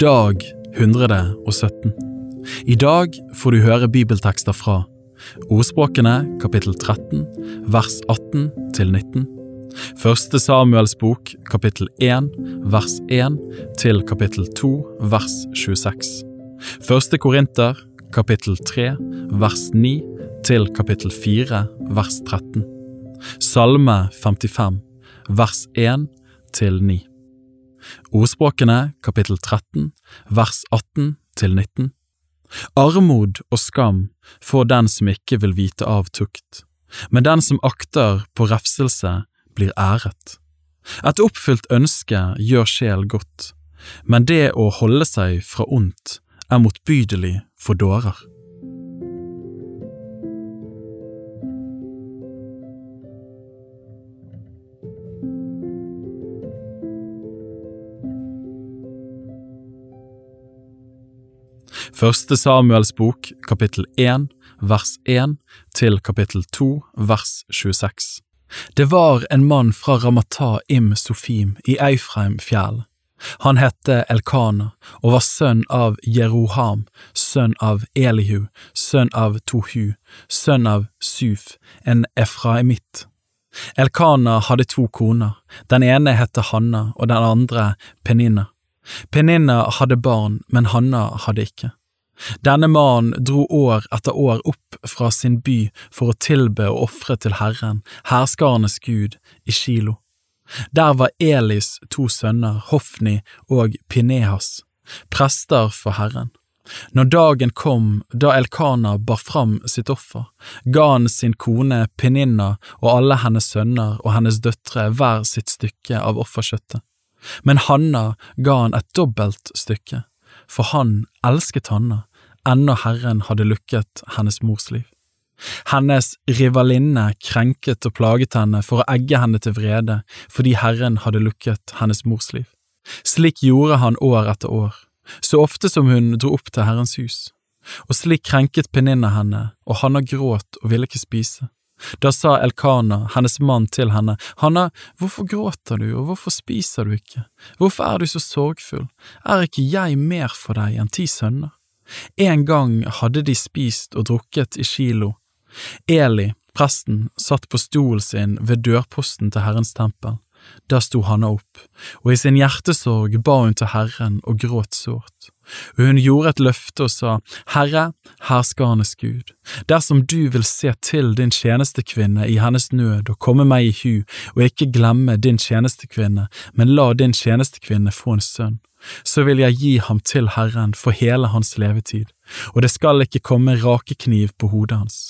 Dag 117. I dag får du høre bibeltekster fra Ordspråkene kapittel 13 vers 18 til 19. Første Samuels bok kapittel 1 vers 1 til kapittel 2 vers 26. Første Korinter kapittel 3 vers 9 til kapittel 4 vers 13. Salme 55 vers 1 til 9. Ordspråkene kapittel 13 vers 18 til 19. Armod og skam får den som ikke vil vite av tukt, men den som akter på refselse, blir æret. Et oppfylt ønske gjør sjel godt, men det å holde seg fra ondt er motbydelig for dårer. Første Samuels bok, kapittel 1, vers 1 til kapittel 2, vers 26. Det var en mann fra Ramata im Sofim i Eifreim fjell. Han hette Elkana og var sønn av Jeroham, sønn av Elihu, sønn av Tohu, sønn av Suf, en efraimitt. Elkana hadde to koner, den ene hette Hanna og den andre Peninna. Peninna hadde barn, men Hanna hadde ikke. Denne mannen dro år etter år opp fra sin by for å tilbe og ofre til Herren, herskarenes Gud, i Kilo. Der var Elis to sønner, Hofni og Pinehas, prester for Herren. Når dagen kom da Elkana bar fram sitt offer, ga han sin kone Peninna og alle hennes sønner og hennes døtre hver sitt stykke av offerkjøttet. Men Hanna ga han et dobbelt stykke, for han elsket Hanna ennå Herren hadde lukket hennes mors liv. Hennes rivalinne krenket og plaget henne for å egge henne til vrede fordi Herren hadde lukket hennes mors liv. Slik gjorde han år etter år, så ofte som hun dro opp til Herrens hus. Og slik krenket Peninna henne, og Hanna gråt og ville ikke spise. Da sa Elkana, hennes mann, til henne, Hanna, hvorfor gråter du, og hvorfor spiser du ikke, hvorfor er du så sorgfull, er ikke jeg mer for deg enn ti sønner? En gang hadde de spist og drukket i kilo. Eli, presten, satt på stolen sin ved dørposten til Herrens tempel. Da sto Hanna opp, og i sin hjertesorg ba hun til Herren og gråt sårt. Hun gjorde et løfte og sa, Herre, herskernes Gud, dersom du vil se til din tjenestekvinne i hennes nød og komme meg i hu, og ikke glemme din tjenestekvinne, men la din tjenestekvinne få en sønn, så vil jeg gi ham til Herren for hele hans levetid, og det skal ikke komme rakekniv på hodet hans.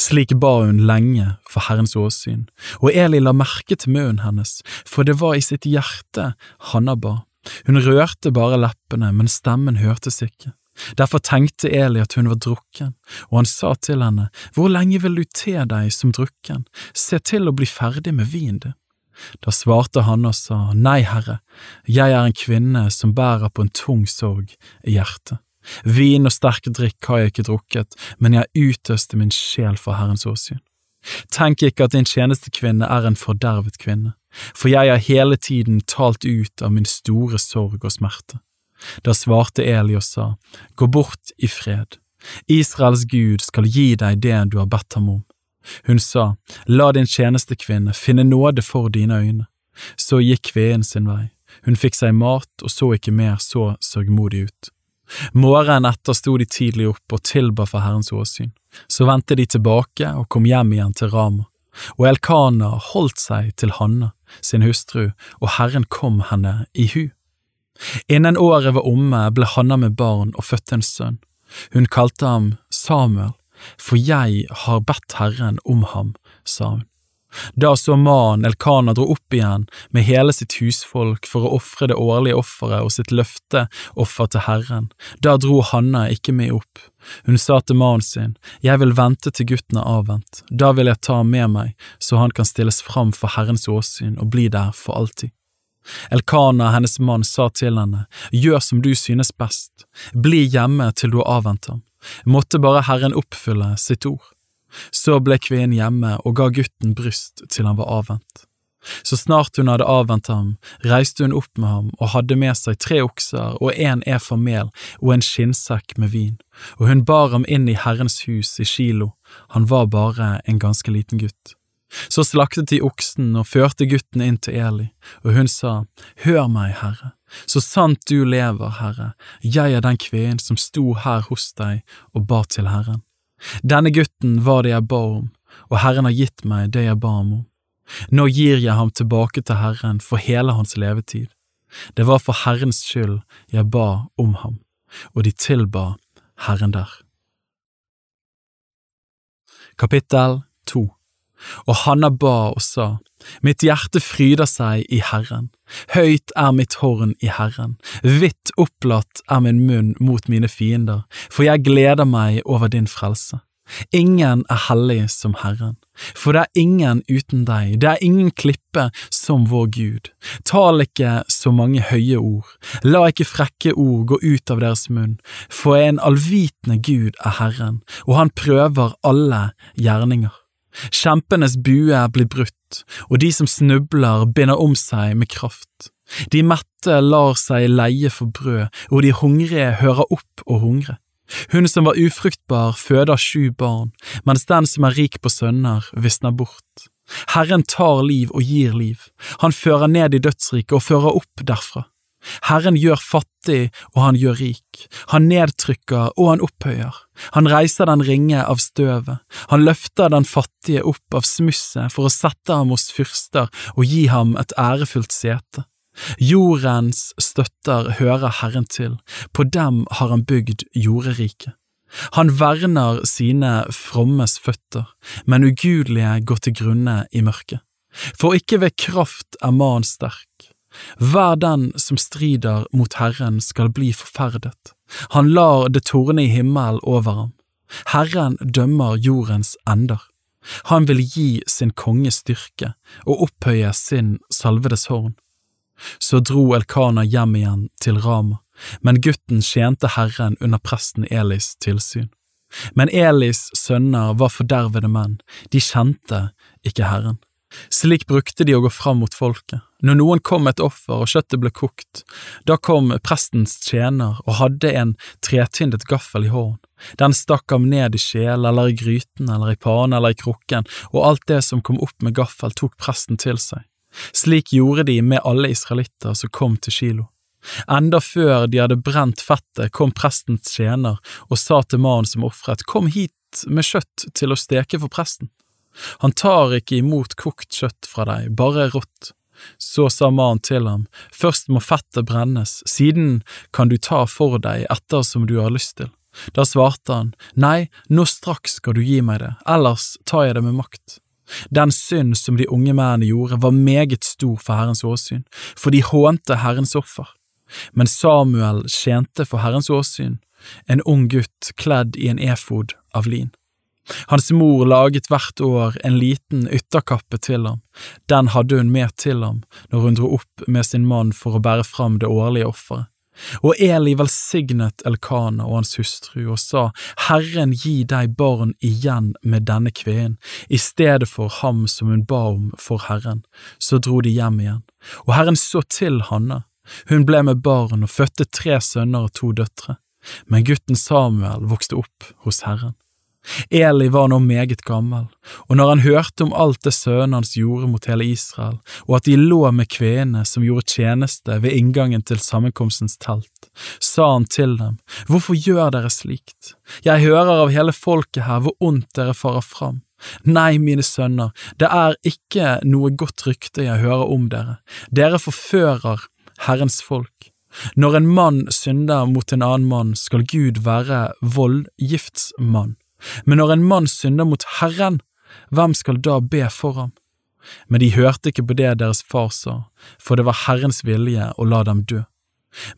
Slik ba hun lenge for Herrens åsyn, og Eli la merke til munnen hennes, for det var i sitt hjerte Hanna ba. Hun rørte bare leppene, men stemmen hørtes ikke. Derfor tenkte Eli at hun var drukken, og han sa til henne, Hvor lenge vil du te deg som drukken, se til å bli ferdig med vin din. Da svarte han og sa, Nei, Herre, jeg er en kvinne som bærer på en tung sorg i hjertet. Vin og sterk drikk har jeg ikke drukket, men jeg utøste min sjel for Herrens åsyn. Tenk ikke at din tjenestekvinne er en fordervet kvinne, for jeg har hele tiden talt ut av min store sorg og smerte. Da svarte Eli og sa, Gå bort i fred, Israels Gud skal gi deg det du har bedt ham om. Hun sa, La din tjenestekvinne finne nåde for dine øyne. Så gikk kveen sin vei. Hun fikk seg mat og så ikke mer så sørgmodig ut. Morgenen etter sto de tidlig opp og tilba for Herrens åsyn. Så vendte de tilbake og kom hjem igjen til Rama. Og Elkana holdt seg til Hanna, sin hustru, og Herren kom henne i hu. Innen året var omme, ble Hanna med barn og fødte en sønn. Hun kalte ham Samuel, for jeg har bedt Herren om ham, sa hun. Da så mannen Elkana dro opp igjen med hele sitt husfolk for å ofre det årlige offeret og sitt løfteoffer til Herren, da dro Hanna ikke med opp. Hun sa til mannen sin, Jeg vil vente til gutten er avvent, da vil jeg ta ham med meg, så han kan stilles fram for Herrens åsyn og bli der for alltid. Elkana, hennes mann, sa til henne, Gjør som du synes best, bli hjemme til du har avvent ham måtte bare Herren oppfylle sitt ord. Så ble kvinnen hjemme og ga gutten bryst til han var avvent. Så snart hun hadde avvent ham, reiste hun opp med ham og hadde med seg tre okser og en efa mel og en skinnsekk med vin, og hun bar ham inn i Herrens hus i Kilo, han var bare en ganske liten gutt. Så slaktet de oksen og førte gutten inn til Eli, og hun sa, Hør meg, Herre, så sant du lever, Herre, jeg er den kvinnen som sto her hos deg og ba til Herren. Denne gutten var det jeg ba om, og Herren har gitt meg det jeg ba ham om. Nå gir jeg ham tilbake til Herren for hele hans levetid. Det var for Herrens skyld jeg ba om ham, og de tilba Herren der. Kapittel 2 Og Hanna ba og sa, Mitt hjerte fryder seg i Herren, høyt er mitt horn i Herren, vidt opplatt er min munn mot mine fiender, for jeg gleder meg over din frelse. Ingen er hellig som Herren, for det er ingen uten deg, det er ingen klippe som vår Gud. Tal ikke så mange høye ord, la ikke frekke ord gå ut av deres munn, for en allvitende Gud er Herren, og han prøver alle gjerninger. Kjempenes bue blir brutt, og de som snubler binder om seg med kraft. De mette lar seg leie for brød, og de hungrige hører opp å hungre. Hun som var ufruktbar, føder sju barn, mens den som er rik på sønner, visner bort. Herren tar liv og gir liv, han fører ned i dødsriket og fører opp derfra. Herren gjør fattig og han gjør rik, han nedtrykker og han opphøyer, han reiser den ringe av støvet, han løfter den fattige opp av smusset for å sette ham hos fyrster og gi ham et ærefullt sete. Jordens støtter hører Herren til, på dem har han bygd jorderiket. Han verner sine frommes føtter, men ugudelige går til grunne i mørket. For ikke ved kraft er mannen sterk. Hver den som strider mot Herren skal bli forferdet. Han lar det torne i himmelen over ham. Herren dømmer jordens ender. Han vil gi sin konge styrke og opphøye sin salvedes horn. Så dro Elkana hjem igjen til Rama, men gutten tjente Herren under presten Elis tilsyn. Men Elis sønner var fordervede menn, de kjente ikke Herren. Slik brukte de å gå fram mot folket. Når noen kom med et offer og kjøttet ble kokt, da kom prestens tjener og hadde en tretindet gaffel i hånden. Den stakk ham ned i skjel eller i gryten eller i panen eller i krukken, og alt det som kom opp med gaffel tok presten til seg. Slik gjorde de med alle israelitter som kom til Kilo. Enda før de hadde brent fettet, kom prestens tjener og sa til mannen som ofret, kom hit med kjøtt til å steke for presten. Han tar ikke imot kokt kjøtt fra deg, bare rått. Så sa mannen til ham, først må fettet brennes, siden kan du ta for deg etter som du har lyst til. Da svarte han, nei, nå straks skal du gi meg det, ellers tar jeg det med makt. Den synd som de unge mennene gjorde, var meget stor for Herrens åsyn, for de hånte Herrens offer. Men Samuel tjente for Herrens åsyn, en ung gutt kledd i en efod av lin. Hans mor laget hvert år en liten ytterkappe til ham, den hadde hun med til ham når hun dro opp med sin mann for å bære fram det årlige offeret. Og Eli velsignet Elkana og hans hustru og sa, Herren gi deg barn igjen med denne kvinnen, i stedet for ham som hun ba om for Herren. Så dro de hjem igjen. Og Herren så til Hanne. Hun ble med barn og fødte tre sønner og to døtre. Men gutten Samuel vokste opp hos Herren. Eli var nå meget gammel, og når han hørte om alt det sønnen hans gjorde mot hele Israel, og at de lå med kvenene som gjorde tjeneste ved inngangen til sammenkomstens telt, sa han til dem, Hvorfor gjør dere slikt? Jeg hører av hele folket her hvor ondt dere farer fram. Nei, mine sønner, det er ikke noe godt rykte jeg hører om dere, dere forfører Herrens folk. Når en mann synder mot en annen mann, skal Gud være voldgiftsmann men når en mann synder mot Herren, hvem skal da be for ham? Men de hørte ikke på det deres far sa, for det var Herrens vilje å la dem dø.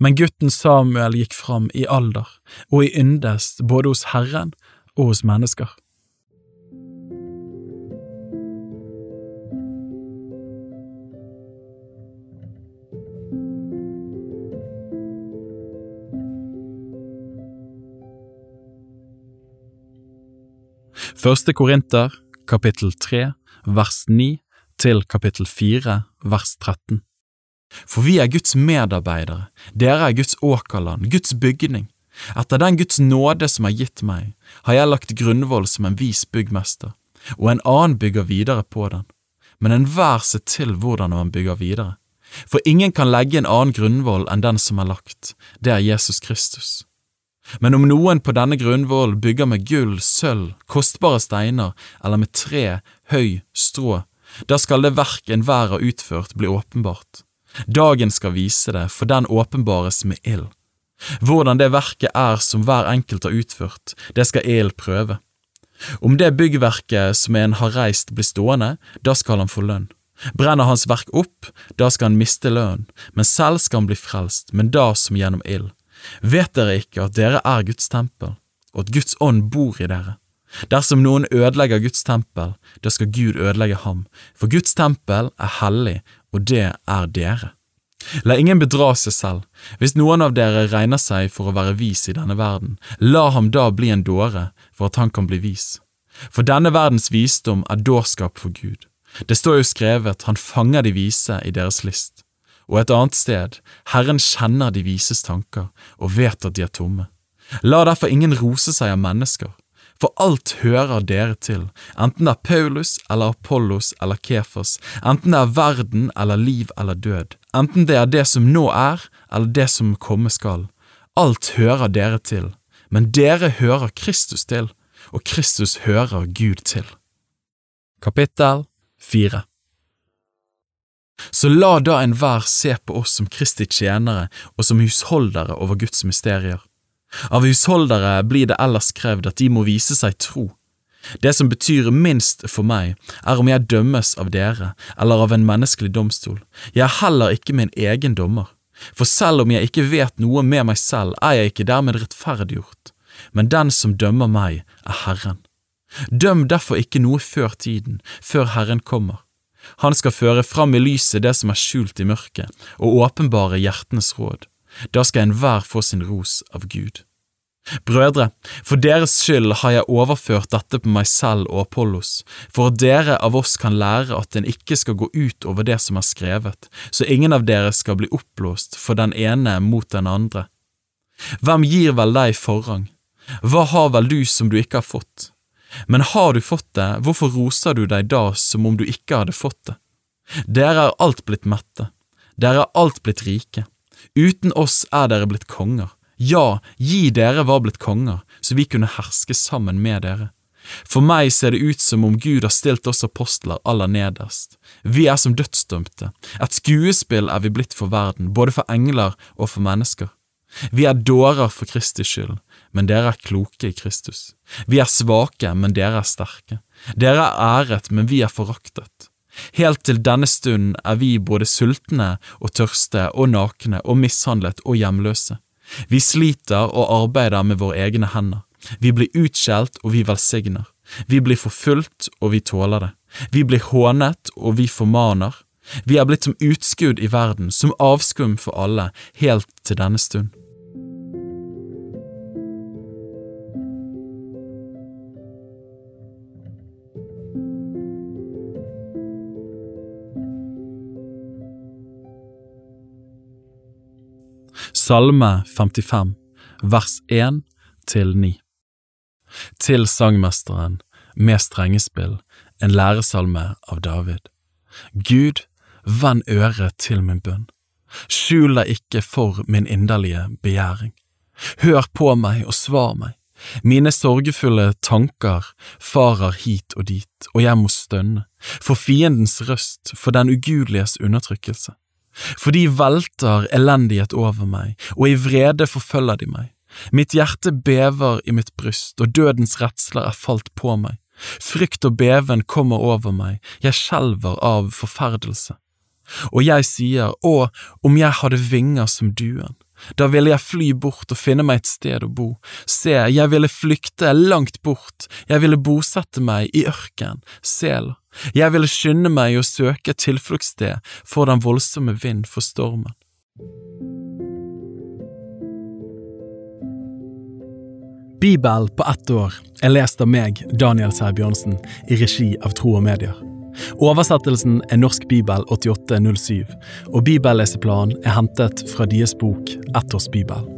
Men gutten Samuel gikk fram i alder og i yndest både hos Herren og hos mennesker. Første Korinter, kapittel 3, vers 9 til kapittel 4 vers 13. For vi er Guds medarbeidere, dere er Guds åkerland, Guds bygning. Etter den Guds nåde som er gitt meg, har jeg lagt grunnvoll som en vis byggmester, og en annen bygger videre på den. Men enhver ser til hvordan man bygger videre. For ingen kan legge en annen grunnvoll enn den som er lagt, det er Jesus Kristus. Men om noen på denne grunnvollen bygger med gull, sølv, kostbare steiner eller med tre, høy, strå, da skal det verk enhver har utført bli åpenbart. Dagen skal vise det, for den åpenbares med ild. Hvordan det verket er som hver enkelt har utført, det skal ild prøve. Om det byggverket som en har reist blir stående, da skal han få lønn. Brenner hans verk opp, da skal han miste lønn, men selv skal han bli frelst, men da som gjennom ild. Vet dere ikke at dere er Guds tempel, og at Guds ånd bor i dere? Dersom noen ødelegger Guds tempel, da skal Gud ødelegge ham, for Guds tempel er hellig, og det er dere. La ingen bedra seg selv. Hvis noen av dere regner seg for å være vis i denne verden, la ham da bli en dåre for at han kan bli vis. For denne verdens visdom er dårskap for Gud. Det står jo skrevet, han fanger de vise i deres list. Og et annet sted, Herren kjenner de vises tanker og vet at de er tomme. La derfor ingen rose seg av mennesker, for alt hører dere til, enten det er Paulus eller Apollos eller Kephas, enten det er verden eller liv eller død, enten det er det som nå er eller det som komme skal. Alt hører dere til, men dere hører Kristus til, og Kristus hører Gud til. Kapittel 4 Så la da enhver se på oss som Kristi tjenere og som husholdere over Guds mysterier. Av husholdere blir det ellers krevd at de må vise seg tro. Det som betyr minst for meg, er om jeg dømmes av dere eller av en menneskelig domstol. Jeg er heller ikke min egen dommer, for selv om jeg ikke vet noe med meg selv, er jeg ikke dermed rettferdiggjort, men den som dømmer meg, er Herren. Døm derfor ikke noe før tiden, før Herren kommer. Han skal føre fram i lyset det som er skjult i mørket, og åpenbare hjertenes råd. Da skal enhver få sin ros av Gud. Brødre, for deres skyld har jeg overført dette på meg selv og Apollos, for at dere av oss kan lære at en ikke skal gå ut over det som er skrevet, så ingen av dere skal bli oppblåst for den ene mot den andre. Hvem gir vel deg forrang? Hva har vel du som du ikke har fått? Men har du fått det, hvorfor roser du deg da som om du ikke hadde fått det? Dere er alt blitt mette, dere er alt blitt rike. Uten oss er dere blitt konger. Ja, gi dere var blitt konger, så vi kunne herske sammen med dere. For meg ser det ut som om Gud har stilt oss apostler aller nederst. Vi er som dødsdømte, et skuespill er vi blitt for verden, både for engler og for mennesker. Vi er dårer for Kristi skyld, men dere er kloke i Kristus. Vi er svake, men dere er sterke. Dere er æret, men vi er foraktet. Helt til denne stund er vi både sultne og tørste og nakne og mishandlet og hjemløse. Vi sliter og arbeider med våre egne hender. Vi blir utskjelt og vi velsigner. Vi blir forfulgt og vi tåler det. Vi blir hånet og vi formaner. Vi er blitt som utskudd i verden, som avskum for alle, helt til denne stund. Salme 55, vers 1 til 9 Til sangmesteren, med strengespill, en læresalme av David. Gud, vend øret til min bønn. Skjul deg ikke for min inderlige begjæring. Hør på meg og svar meg. Mine sorgefulle tanker farer hit og dit, og jeg må stønne, for fiendens røst, for den ugudeliges undertrykkelse. For de velter elendighet over meg, og i vrede forfølger de meg. Mitt hjerte bever i mitt bryst, og dødens redsler er falt på meg. Frykt og beven kommer over meg, jeg skjelver av forferdelse. Og jeg sier, å, om jeg hadde vinger som duen, da ville jeg fly bort og finne meg et sted å bo. Se, jeg ville flykte langt bort, jeg ville bosette meg i ørken, sel. Jeg ville skynde meg å søke et tilfluktssted for den voldsomme vind for stormen. Bibel på ett år er lest av meg, Daniel Sæbjørnsen, i regi av Tro og Medier. Oversettelsen er Norsk bibel 8807, og bibelleseplanen er hentet fra deres bok Ett års bibel.